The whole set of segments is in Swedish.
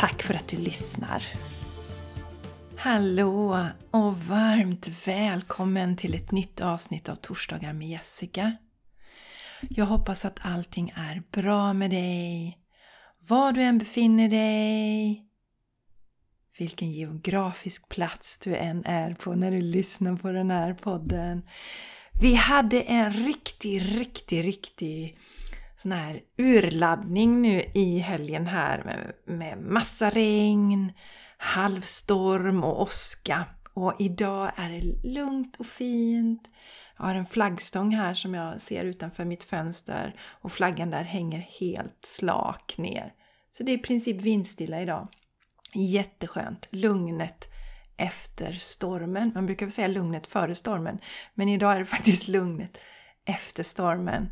Tack för att du lyssnar! Hallå och varmt välkommen till ett nytt avsnitt av Torsdagar med Jessica. Jag hoppas att allting är bra med dig, var du än befinner dig, vilken geografisk plats du än är på när du lyssnar på den här podden. Vi hade en riktig, riktig, riktig sån här urladdning nu i helgen här med, med massa regn, halvstorm och åska. Och idag är det lugnt och fint. Jag har en flaggstång här som jag ser utanför mitt fönster och flaggan där hänger helt slak ner. Så det är i princip vindstilla idag. Jätteskönt. Lugnet efter stormen. Man brukar väl säga lugnet före stormen. Men idag är det faktiskt lugnet efter stormen.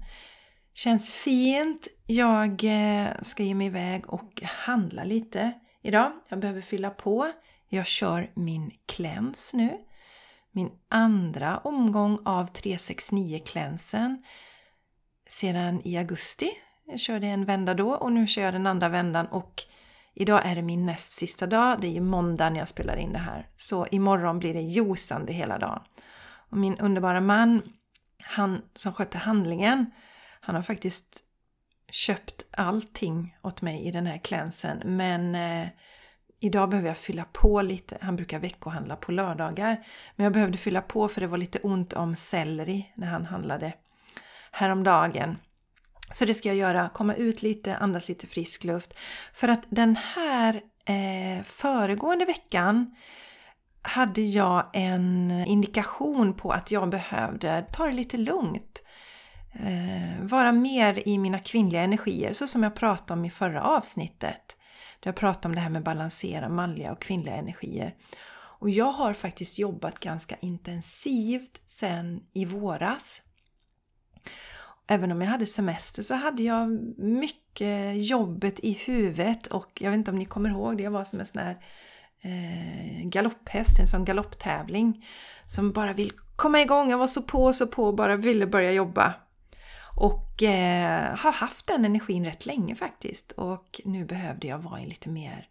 Känns fint. Jag eh, ska ge mig iväg och handla lite idag. Jag behöver fylla på. Jag kör min kläns nu. Min andra omgång av 369 klänsen sedan i augusti. Jag körde en vända då och nu kör jag den andra vändan och idag är det min näst sista dag. Det är ju måndag när jag spelar in det här. Så imorgon blir det josande hela dagen. Och min underbara man, han som skötte handlingen, han har faktiskt köpt allting åt mig i den här klänsen men eh, idag behöver jag fylla på lite. Han brukar veckohandla på lördagar. Men jag behövde fylla på för det var lite ont om selleri när han handlade häromdagen. Så det ska jag göra, komma ut lite, andas lite frisk luft. För att den här eh, föregående veckan hade jag en indikation på att jag behövde ta det lite lugnt eh, vara mer i mina kvinnliga energier, så som jag pratade om i förra avsnittet. Där jag pratade om det här med balansera manliga och kvinnliga energier. Och jag har faktiskt jobbat ganska intensivt sen i våras. Även om jag hade semester så hade jag mycket jobbet i huvudet och jag vet inte om ni kommer ihåg det, jag var som en sån här eh, galopphäst, en sån galopptävling som bara vill komma igång. Jag var så på, så på, och bara ville börja jobba. Och eh, har haft den energin rätt länge faktiskt. Och nu behövde jag vara i lite mer,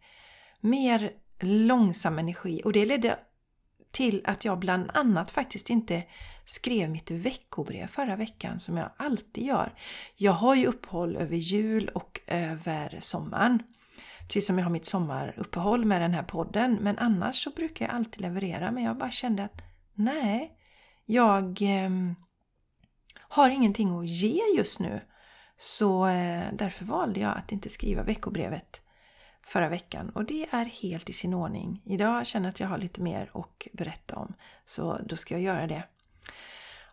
mer långsam energi. Och det ledde till att jag bland annat faktiskt inte skrev mitt veckobrev förra veckan som jag alltid gör. Jag har ju uppehåll över jul och över sommaren. Precis som jag har mitt sommaruppehåll med den här podden. Men annars så brukar jag alltid leverera. Men jag bara kände att nej, jag eh, har ingenting att ge just nu. Så eh, därför valde jag att inte skriva veckobrevet förra veckan och det är helt i sin ordning. Idag känner jag att jag har lite mer att berätta om så då ska jag göra det.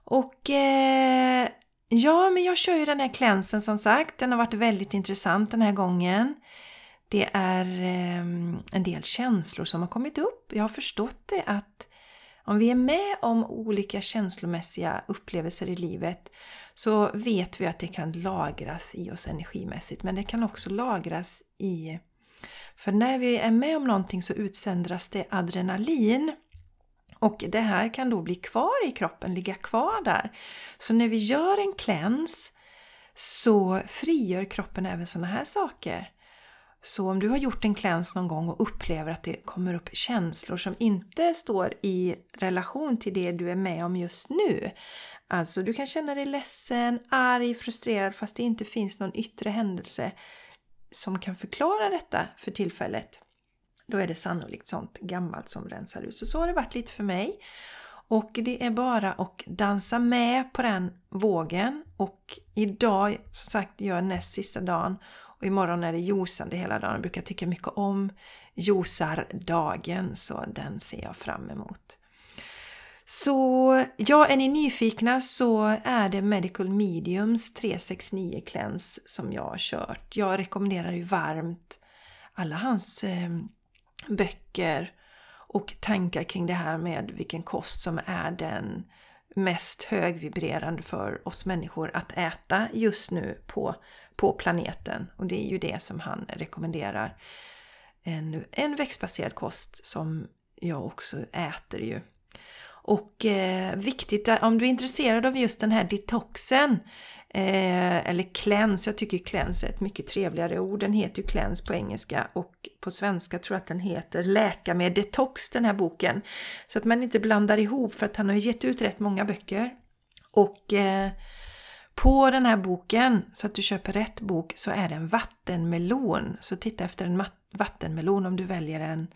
Och eh, ja, men jag kör ju den här klänsen som sagt. Den har varit väldigt intressant den här gången. Det är eh, en del känslor som har kommit upp. Jag har förstått det att om vi är med om olika känslomässiga upplevelser i livet så vet vi att det kan lagras i oss energimässigt men det kan också lagras i... För när vi är med om någonting så utsöndras det adrenalin och det här kan då bli kvar i kroppen, ligga kvar där. Så när vi gör en cleanse så frigör kroppen även sådana här saker. Så om du har gjort en cleanse någon gång och upplever att det kommer upp känslor som inte står i relation till det du är med om just nu. Alltså du kan känna dig ledsen, arg, frustrerad fast det inte finns någon yttre händelse som kan förklara detta för tillfället. Då är det sannolikt sånt gammalt som rensar ut. Så så har det varit lite för mig. Och det är bara att dansa med på den vågen och idag, som sagt, gör näst sista dagen och imorgon är det josande hela dagen. Jag brukar tycka mycket om josardagen så den ser jag fram emot. Så ja, är ni nyfikna så är det Medical Mediums 369 Cleanse som jag har kört. Jag rekommenderar ju varmt alla hans eh, böcker och tankar kring det här med vilken kost som är den mest högvibrerande för oss människor att äta just nu på, på planeten. Och det är ju det som han rekommenderar. En, en växtbaserad kost som jag också äter ju. Och eh, viktigt, om du är intresserad av just den här detoxen eh, eller cleanse, jag tycker cleanse är ett mycket trevligare ord. Den heter ju cleanse på engelska och på svenska tror jag att den heter Läka med detox den här boken. Så att man inte blandar ihop för att han har gett ut rätt många böcker. Och eh, på den här boken, så att du köper rätt bok, så är det en vattenmelon. Så titta efter en vattenmelon om du väljer den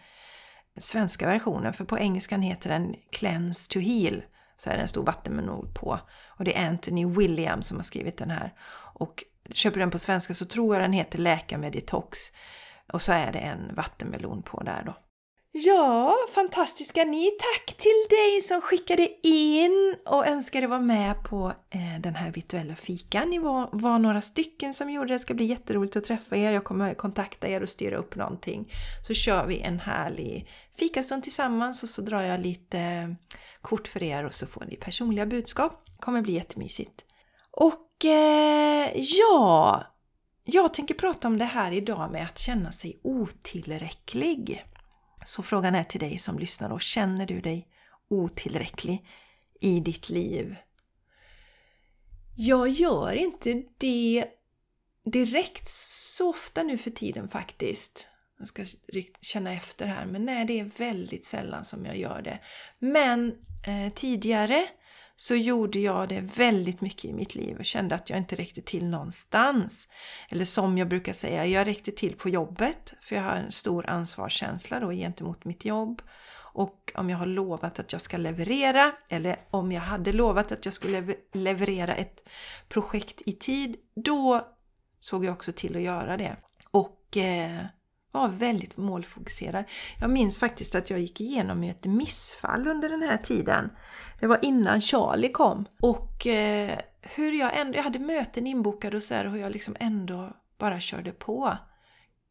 svenska versionen, för på engelskan heter den Cleanse to Heal. Så är det en stor vattenmelon på. Och det är Anthony William som har skrivit den här. Och köper du den på svenska så tror jag den heter Läka med detox. Och så är det en vattenmelon på där då. Ja, fantastiska ni! Tack till dig som skickade in och önskade vara med på eh, den här virtuella fikan. Ni var, var, några stycken som gjorde det. Det ska bli jätteroligt att träffa er. Jag kommer kontakta er och styra upp någonting. Så kör vi en härlig fikastund tillsammans och så drar jag lite kort för er och så får ni personliga budskap. Det kommer bli jättemysigt. Och eh, ja, jag tänker prata om det här idag med att känna sig otillräcklig. Så frågan är till dig som lyssnar då, känner du dig otillräcklig i ditt liv? Jag gör inte det direkt så ofta nu för tiden faktiskt. Jag ska känna efter här, men nej det är väldigt sällan som jag gör det. Men eh, tidigare så gjorde jag det väldigt mycket i mitt liv och kände att jag inte räckte till någonstans. Eller som jag brukar säga, jag räckte till på jobbet för jag har en stor ansvarskänsla då gentemot mitt jobb. Och om jag har lovat att jag ska leverera eller om jag hade lovat att jag skulle leverera ett projekt i tid, då såg jag också till att göra det. Och eh, var väldigt målfokuserad. Jag minns faktiskt att jag gick igenom ett missfall under den här tiden. Det var innan Charlie kom. Och eh, hur jag ändå, jag hade möten inbokade och så här, och hur jag liksom ändå bara körde på.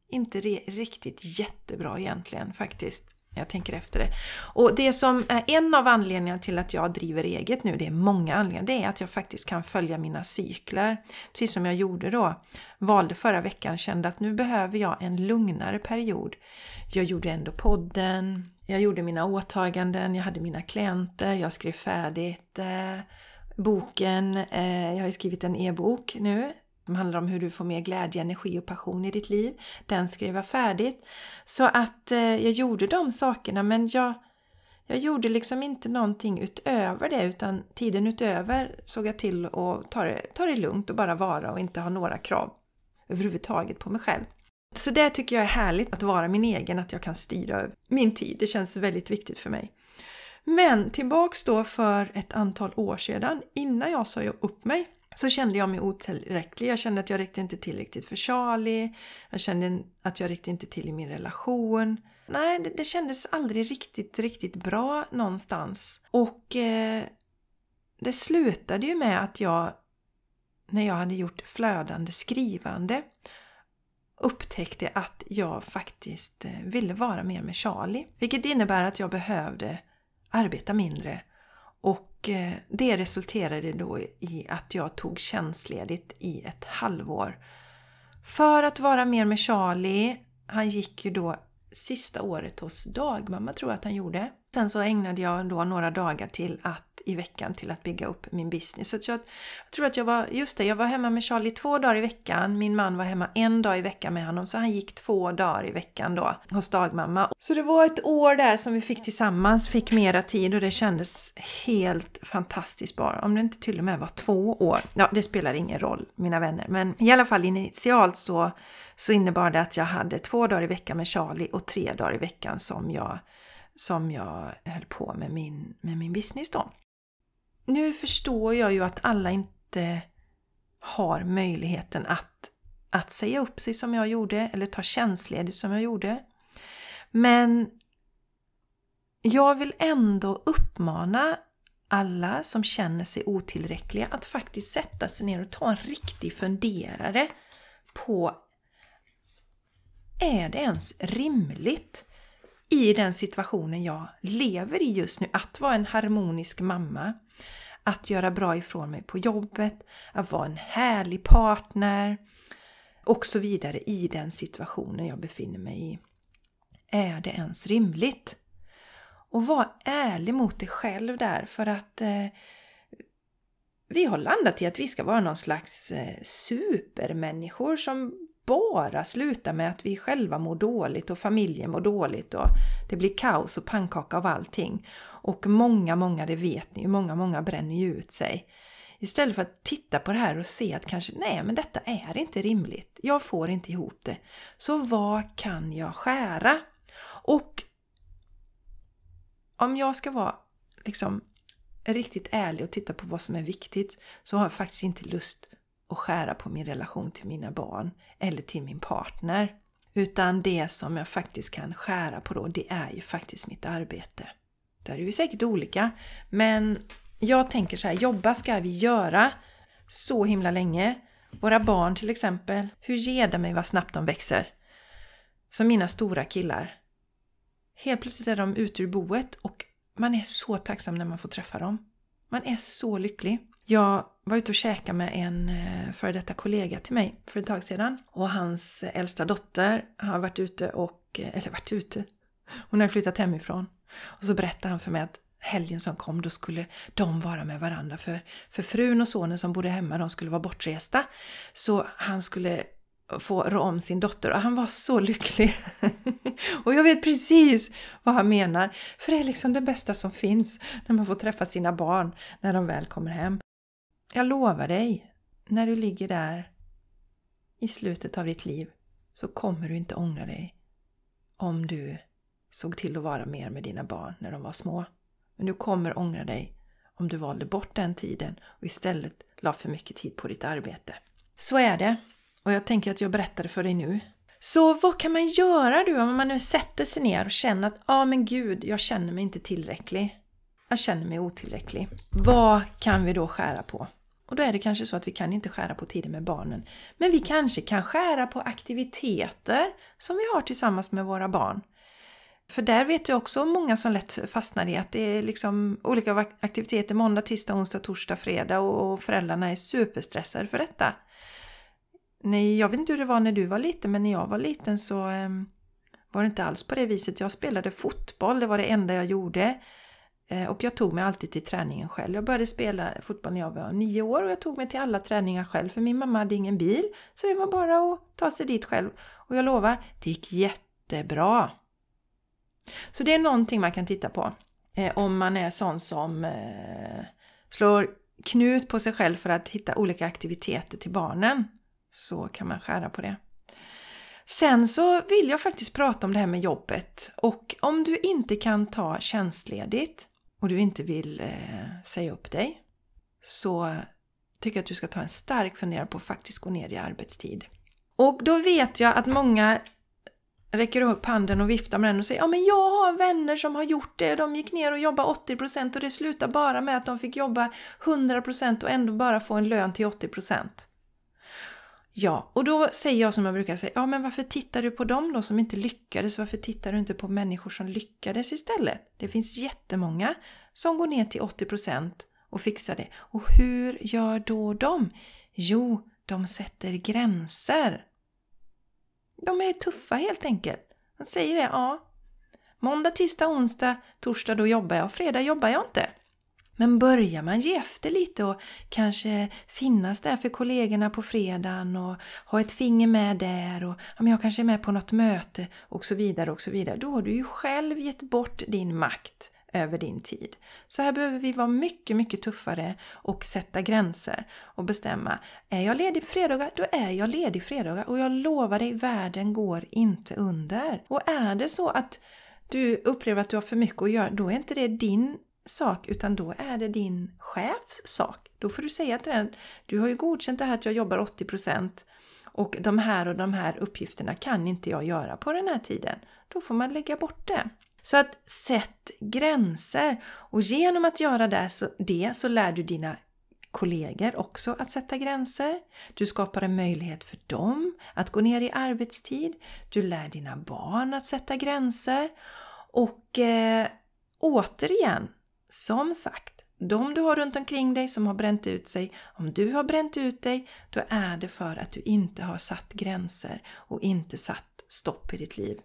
Inte riktigt jättebra egentligen faktiskt jag tänker efter det. Och det som är en av anledningarna till att jag driver eget nu, det är många anledningar, det är att jag faktiskt kan följa mina cykler. Precis som jag gjorde då. Valde förra veckan, kände att nu behöver jag en lugnare period. Jag gjorde ändå podden, jag gjorde mina åtaganden, jag hade mina klienter, jag skrev färdigt eh, boken, eh, jag har skrivit en e-bok nu som handlar om hur du får mer glädje, energi och passion i ditt liv. Den skrev jag färdigt. Så att eh, jag gjorde de sakerna men jag, jag gjorde liksom inte någonting utöver det utan tiden utöver såg jag till att ta det, ta det lugnt och bara vara och inte ha några krav överhuvudtaget på mig själv. Så det tycker jag är härligt att vara min egen, att jag kan styra över min tid. Det känns väldigt viktigt för mig. Men tillbaks då för ett antal år sedan, innan jag sa upp mig, så kände jag mig otillräcklig. Jag kände att jag räckte inte tillräckligt för Charlie. Jag kände att jag räckte inte till i min relation. Nej, det, det kändes aldrig riktigt, riktigt bra någonstans. Och eh, det slutade ju med att jag, när jag hade gjort flödande skrivande, upptäckte att jag faktiskt eh, ville vara mer med Charlie. Vilket innebär att jag behövde arbeta mindre och eh, det resulterade då i att jag tog tjänstledigt i ett halvår. För att vara mer med Charlie. Han gick ju då sista året hos dagmamma tror jag att han gjorde. Sen så ägnade jag då några dagar till att i veckan till att bygga upp min business. Så jag, jag, tror att jag var, just det, jag var hemma med Charlie två dagar i veckan. Min man var hemma en dag i veckan med honom så han gick två dagar i veckan då hos dagmamma. Så det var ett år där som vi fick tillsammans, fick mera tid och det kändes helt fantastiskt bara. Om det inte till och med var två år. Ja, det spelar ingen roll mina vänner, men i alla fall initialt så så innebar det att jag hade två dagar i veckan med Charlie och tre dagar i veckan som jag, som jag höll på med min, med min business då. Nu förstår jag ju att alla inte har möjligheten att, att säga upp sig som jag gjorde eller ta tjänstledigt som jag gjorde. Men jag vill ändå uppmana alla som känner sig otillräckliga att faktiskt sätta sig ner och ta en riktig funderare på är det ens rimligt i den situationen jag lever i just nu att vara en harmonisk mamma? Att göra bra ifrån mig på jobbet, att vara en härlig partner och så vidare i den situationen jag befinner mig i. Är det ens rimligt? Och var ärlig mot dig själv där för att eh, vi har landat i att vi ska vara någon slags eh, supermänniskor som bara slutar med att vi själva mår dåligt och familjen mår dåligt och det blir kaos och pannkaka av allting. Och många, många, det vet ni ju, många, många bränner ju ut sig. Istället för att titta på det här och se att kanske, nej men detta är inte rimligt. Jag får inte ihop det. Så vad kan jag skära? Och om jag ska vara liksom riktigt ärlig och titta på vad som är viktigt så har jag faktiskt inte lust och skära på min relation till mina barn eller till min partner. Utan det som jag faktiskt kan skära på då, det är ju faktiskt mitt arbete. Där är vi säkert olika, men jag tänker så här, jobba ska vi göra så himla länge. Våra barn till exempel, hur ger det mig vad snabbt de växer? Som mina stora killar. Helt plötsligt är de ute ur boet och man är så tacksam när man får träffa dem. Man är så lycklig. Jag var ute och käkade med en eh, före detta kollega till mig för ett tag sedan. Och hans äldsta dotter har varit ute och, eh, eller varit ute, hon har flyttat hemifrån. Och så berättade han för mig att helgen som kom då skulle de vara med varandra för, för frun och sonen som bodde hemma de skulle vara bortresta. Så han skulle få rå om sin dotter och han var så lycklig. och jag vet precis vad han menar. För det är liksom det bästa som finns när man får träffa sina barn när de väl kommer hem. Jag lovar dig, när du ligger där i slutet av ditt liv så kommer du inte ångra dig om du såg till att vara mer med dina barn när de var små. Men du kommer ångra dig om du valde bort den tiden och istället la för mycket tid på ditt arbete. Så är det. Och jag tänker att jag berättar det för dig nu. Så vad kan man göra då om man nu sätter sig ner och känner att ja ah, men gud, jag känner mig inte tillräcklig. Jag känner mig otillräcklig. Vad kan vi då skära på? Och då är det kanske så att vi kan inte skära på tiden med barnen. Men vi kanske kan skära på aktiviteter som vi har tillsammans med våra barn. För där vet jag också många som lätt fastnar i att det är liksom olika aktiviteter måndag, tisdag, onsdag, torsdag, fredag och föräldrarna är superstressade för detta. Nej, jag vet inte hur det var när du var liten men när jag var liten så ehm, var det inte alls på det viset. Jag spelade fotboll, det var det enda jag gjorde. Eh, och jag tog mig alltid till träningen själv. Jag började spela fotboll när jag var nio år och jag tog mig till alla träningar själv för min mamma hade ingen bil. Så det var bara att ta sig dit själv. Och jag lovar, det gick jättebra. Så det är någonting man kan titta på. Eh, om man är sån som eh, slår knut på sig själv för att hitta olika aktiviteter till barnen så kan man skära på det. Sen så vill jag faktiskt prata om det här med jobbet och om du inte kan ta tjänstledigt och du inte vill eh, säga upp dig så tycker jag att du ska ta en stark funderare på att faktiskt gå ner i arbetstid. Och då vet jag att många räcker upp handen och viftar med den och säger ja men jag har vänner som har gjort det. De gick ner och jobbade 80% och det slutade bara med att de fick jobba 100% och ändå bara få en lön till 80%. Ja, och då säger jag som jag brukar säga, ja men varför tittar du på dem då som inte lyckades? Varför tittar du inte på människor som lyckades istället? Det finns jättemånga som går ner till 80% och fixar det. Och hur gör då de? Jo, de sätter gränser. De är tuffa helt enkelt. Man säger det, ja. Måndag, tisdag, onsdag, torsdag då jobbar jag, fredag jobbar jag inte. Men börjar man ge efter lite och kanske finnas där för kollegorna på fredagen och ha ett finger med där och ja, men jag kanske är med på något möte och så vidare och så vidare. Då har du ju själv gett bort din makt över din tid. Så här behöver vi vara mycket, mycket tuffare och sätta gränser och bestämma. Är jag ledig fredagar, då är jag ledig fredagar och jag lovar dig, världen går inte under. Och är det så att du upplever att du har för mycket att göra, då är inte det din sak utan då är det din chefs sak. Då får du säga till den, du har ju godkänt det här att jag jobbar 80% och de här och de här uppgifterna kan inte jag göra på den här tiden. Då får man lägga bort det. Så att sätt gränser och genom att göra det så, det så lär du dina kollegor också att sätta gränser. Du skapar en möjlighet för dem att gå ner i arbetstid. Du lär dina barn att sätta gränser. Och eh, återigen, som sagt, de du har runt omkring dig som har bränt ut sig, om du har bränt ut dig, då är det för att du inte har satt gränser och inte satt stopp i ditt liv.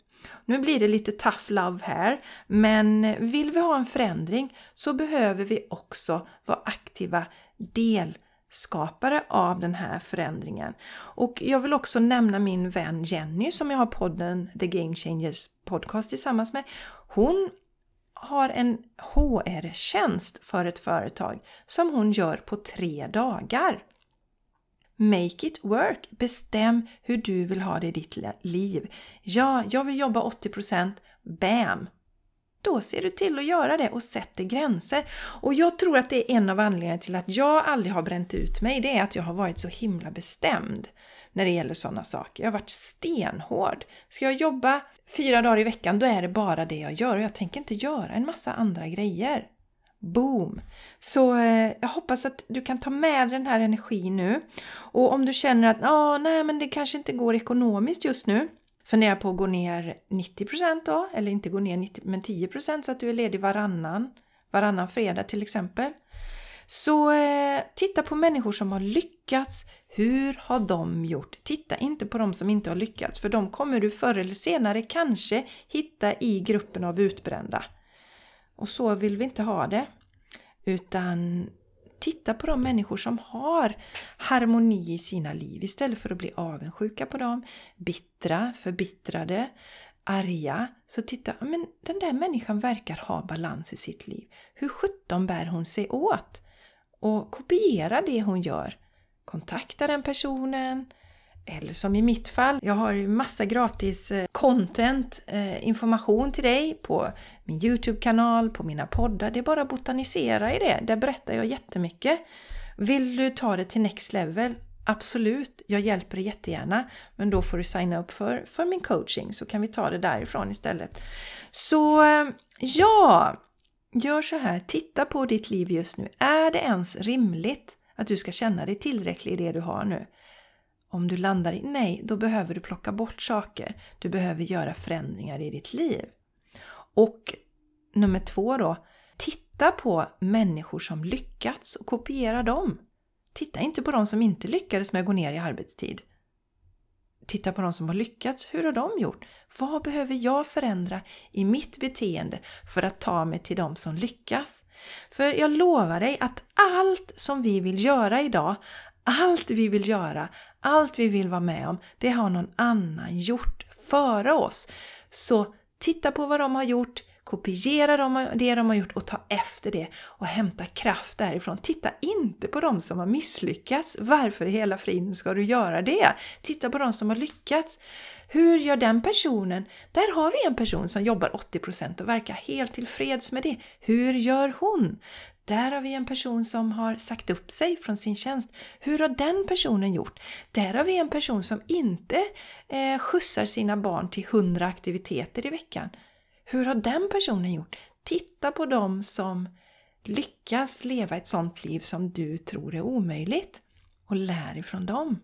Nu blir det lite tough love här, men vill vi ha en förändring så behöver vi också vara aktiva delskapare av den här förändringen. Och jag vill också nämna min vän Jenny som jag har podden The Game Changers Podcast tillsammans med. Hon har en HR-tjänst för ett företag som hon gör på tre dagar. Make it work! Bestäm hur du vill ha det i ditt liv. Ja, jag vill jobba 80%. Bam! Då ser du till att göra det och sätter gränser. Och jag tror att det är en av anledningarna till att jag aldrig har bränt ut mig. Det är att jag har varit så himla bestämd när det gäller sådana saker. Jag har varit stenhård. Ska jag jobba fyra dagar i veckan, då är det bara det jag gör och jag tänker inte göra en massa andra grejer. Boom! Så eh, jag hoppas att du kan ta med den här energin nu. Och om du känner att ah, nej, men det kanske inte går ekonomiskt just nu. Fundera på att gå ner 90% då, eller inte gå ner 90, men 10% så att du är ledig varannan, varannan fredag till exempel. Så eh, titta på människor som har lyckats. Hur har de gjort? Titta inte på de som inte har lyckats, för de kommer du förr eller senare kanske hitta i gruppen av utbrända. Och så vill vi inte ha det. Utan titta på de människor som har harmoni i sina liv istället för att bli avundsjuka på dem, bittra, förbittrade, arga. Så titta, men den där människan verkar ha balans i sitt liv. Hur sjutton bär hon sig åt? Och kopiera det hon gör. Kontakta den personen, eller som i mitt fall, jag har ju massa gratis eh, content, eh, information till dig på min Youtube-kanal, på mina poddar. Det är bara att botanisera i det. Där berättar jag jättemycket. Vill du ta det till next level? Absolut, jag hjälper dig jättegärna. Men då får du signa upp för, för min coaching så kan vi ta det därifrån istället. Så eh, ja, gör så här. Titta på ditt liv just nu. Är det ens rimligt att du ska känna dig tillräcklig i det du har nu? Om du landar i nej, då behöver du plocka bort saker. Du behöver göra förändringar i ditt liv. Och nummer två då, titta på människor som lyckats och kopiera dem. Titta inte på de som inte lyckades med att gå ner i arbetstid. Titta på de som har lyckats. Hur har de gjort? Vad behöver jag förändra i mitt beteende för att ta mig till de som lyckas? För jag lovar dig att allt som vi vill göra idag, allt vi vill göra, allt vi vill vara med om, det har någon annan gjort före oss. Så titta på vad de har gjort, kopiera det de har gjort och ta efter det och hämta kraft därifrån. Titta inte på de som har misslyckats. Varför i hela friden ska du göra det? Titta på de som har lyckats. Hur gör den personen? Där har vi en person som jobbar 80% och verkar helt tillfreds med det. Hur gör hon? Där har vi en person som har sagt upp sig från sin tjänst. Hur har den personen gjort? Där har vi en person som inte eh, skjutsar sina barn till 100 aktiviteter i veckan. Hur har den personen gjort? Titta på dem som lyckas leva ett sånt liv som du tror är omöjligt och lär ifrån dem.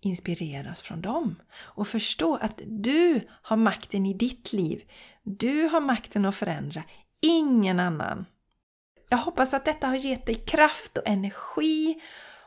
Inspireras från dem och förstå att du har makten i ditt liv. Du har makten att förändra, ingen annan. Jag hoppas att detta har gett dig kraft och energi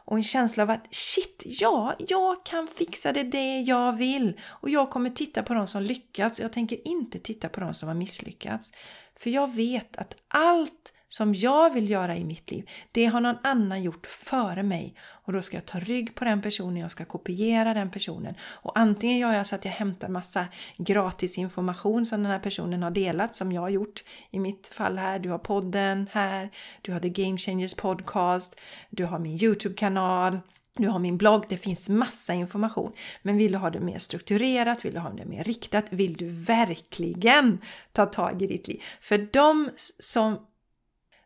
och en känsla av att shit, ja, jag kan fixa det, det jag vill. Och jag kommer titta på de som lyckats. Jag tänker inte titta på de som har misslyckats. För jag vet att allt som jag vill göra i mitt liv, det har någon annan gjort före mig. Och då ska jag ta rygg på den personen, jag ska kopiera den personen. Och antingen gör jag så att jag hämtar massa gratis information som den här personen har delat, som jag har gjort i mitt fall här. Du har podden här, du har The Game Changers Podcast, du har min YouTube-kanal, du har min blogg, det finns massa information. Men vill du ha det mer strukturerat, vill du ha det mer riktat, vill du verkligen ta tag i ditt liv? För de som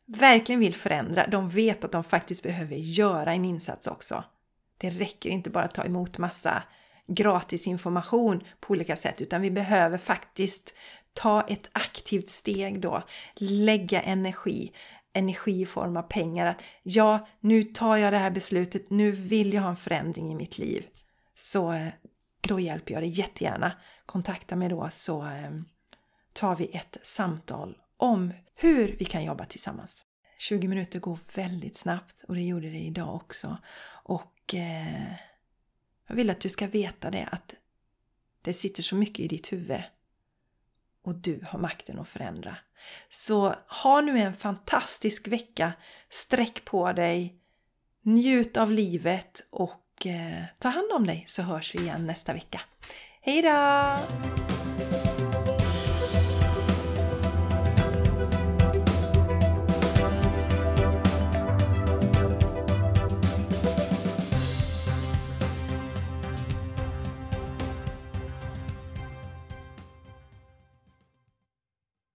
verkligen vill förändra, de vet att de faktiskt behöver göra en insats också. Det räcker inte bara att ta emot massa gratis information på olika sätt, utan vi behöver faktiskt ta ett aktivt steg då, lägga energi, energi i form av pengar. Att ja, nu tar jag det här beslutet, nu vill jag ha en förändring i mitt liv. Så eh, då hjälper jag dig jättegärna. Kontakta mig då så eh, tar vi ett samtal om hur vi kan jobba tillsammans. 20 minuter går väldigt snabbt och det gjorde det idag också. Och eh, jag vill att du ska veta det att det sitter så mycket i ditt huvud och du har makten att förändra. Så ha nu en fantastisk vecka, sträck på dig, njut av livet och eh, ta hand om dig så hörs vi igen nästa vecka. Hejdå!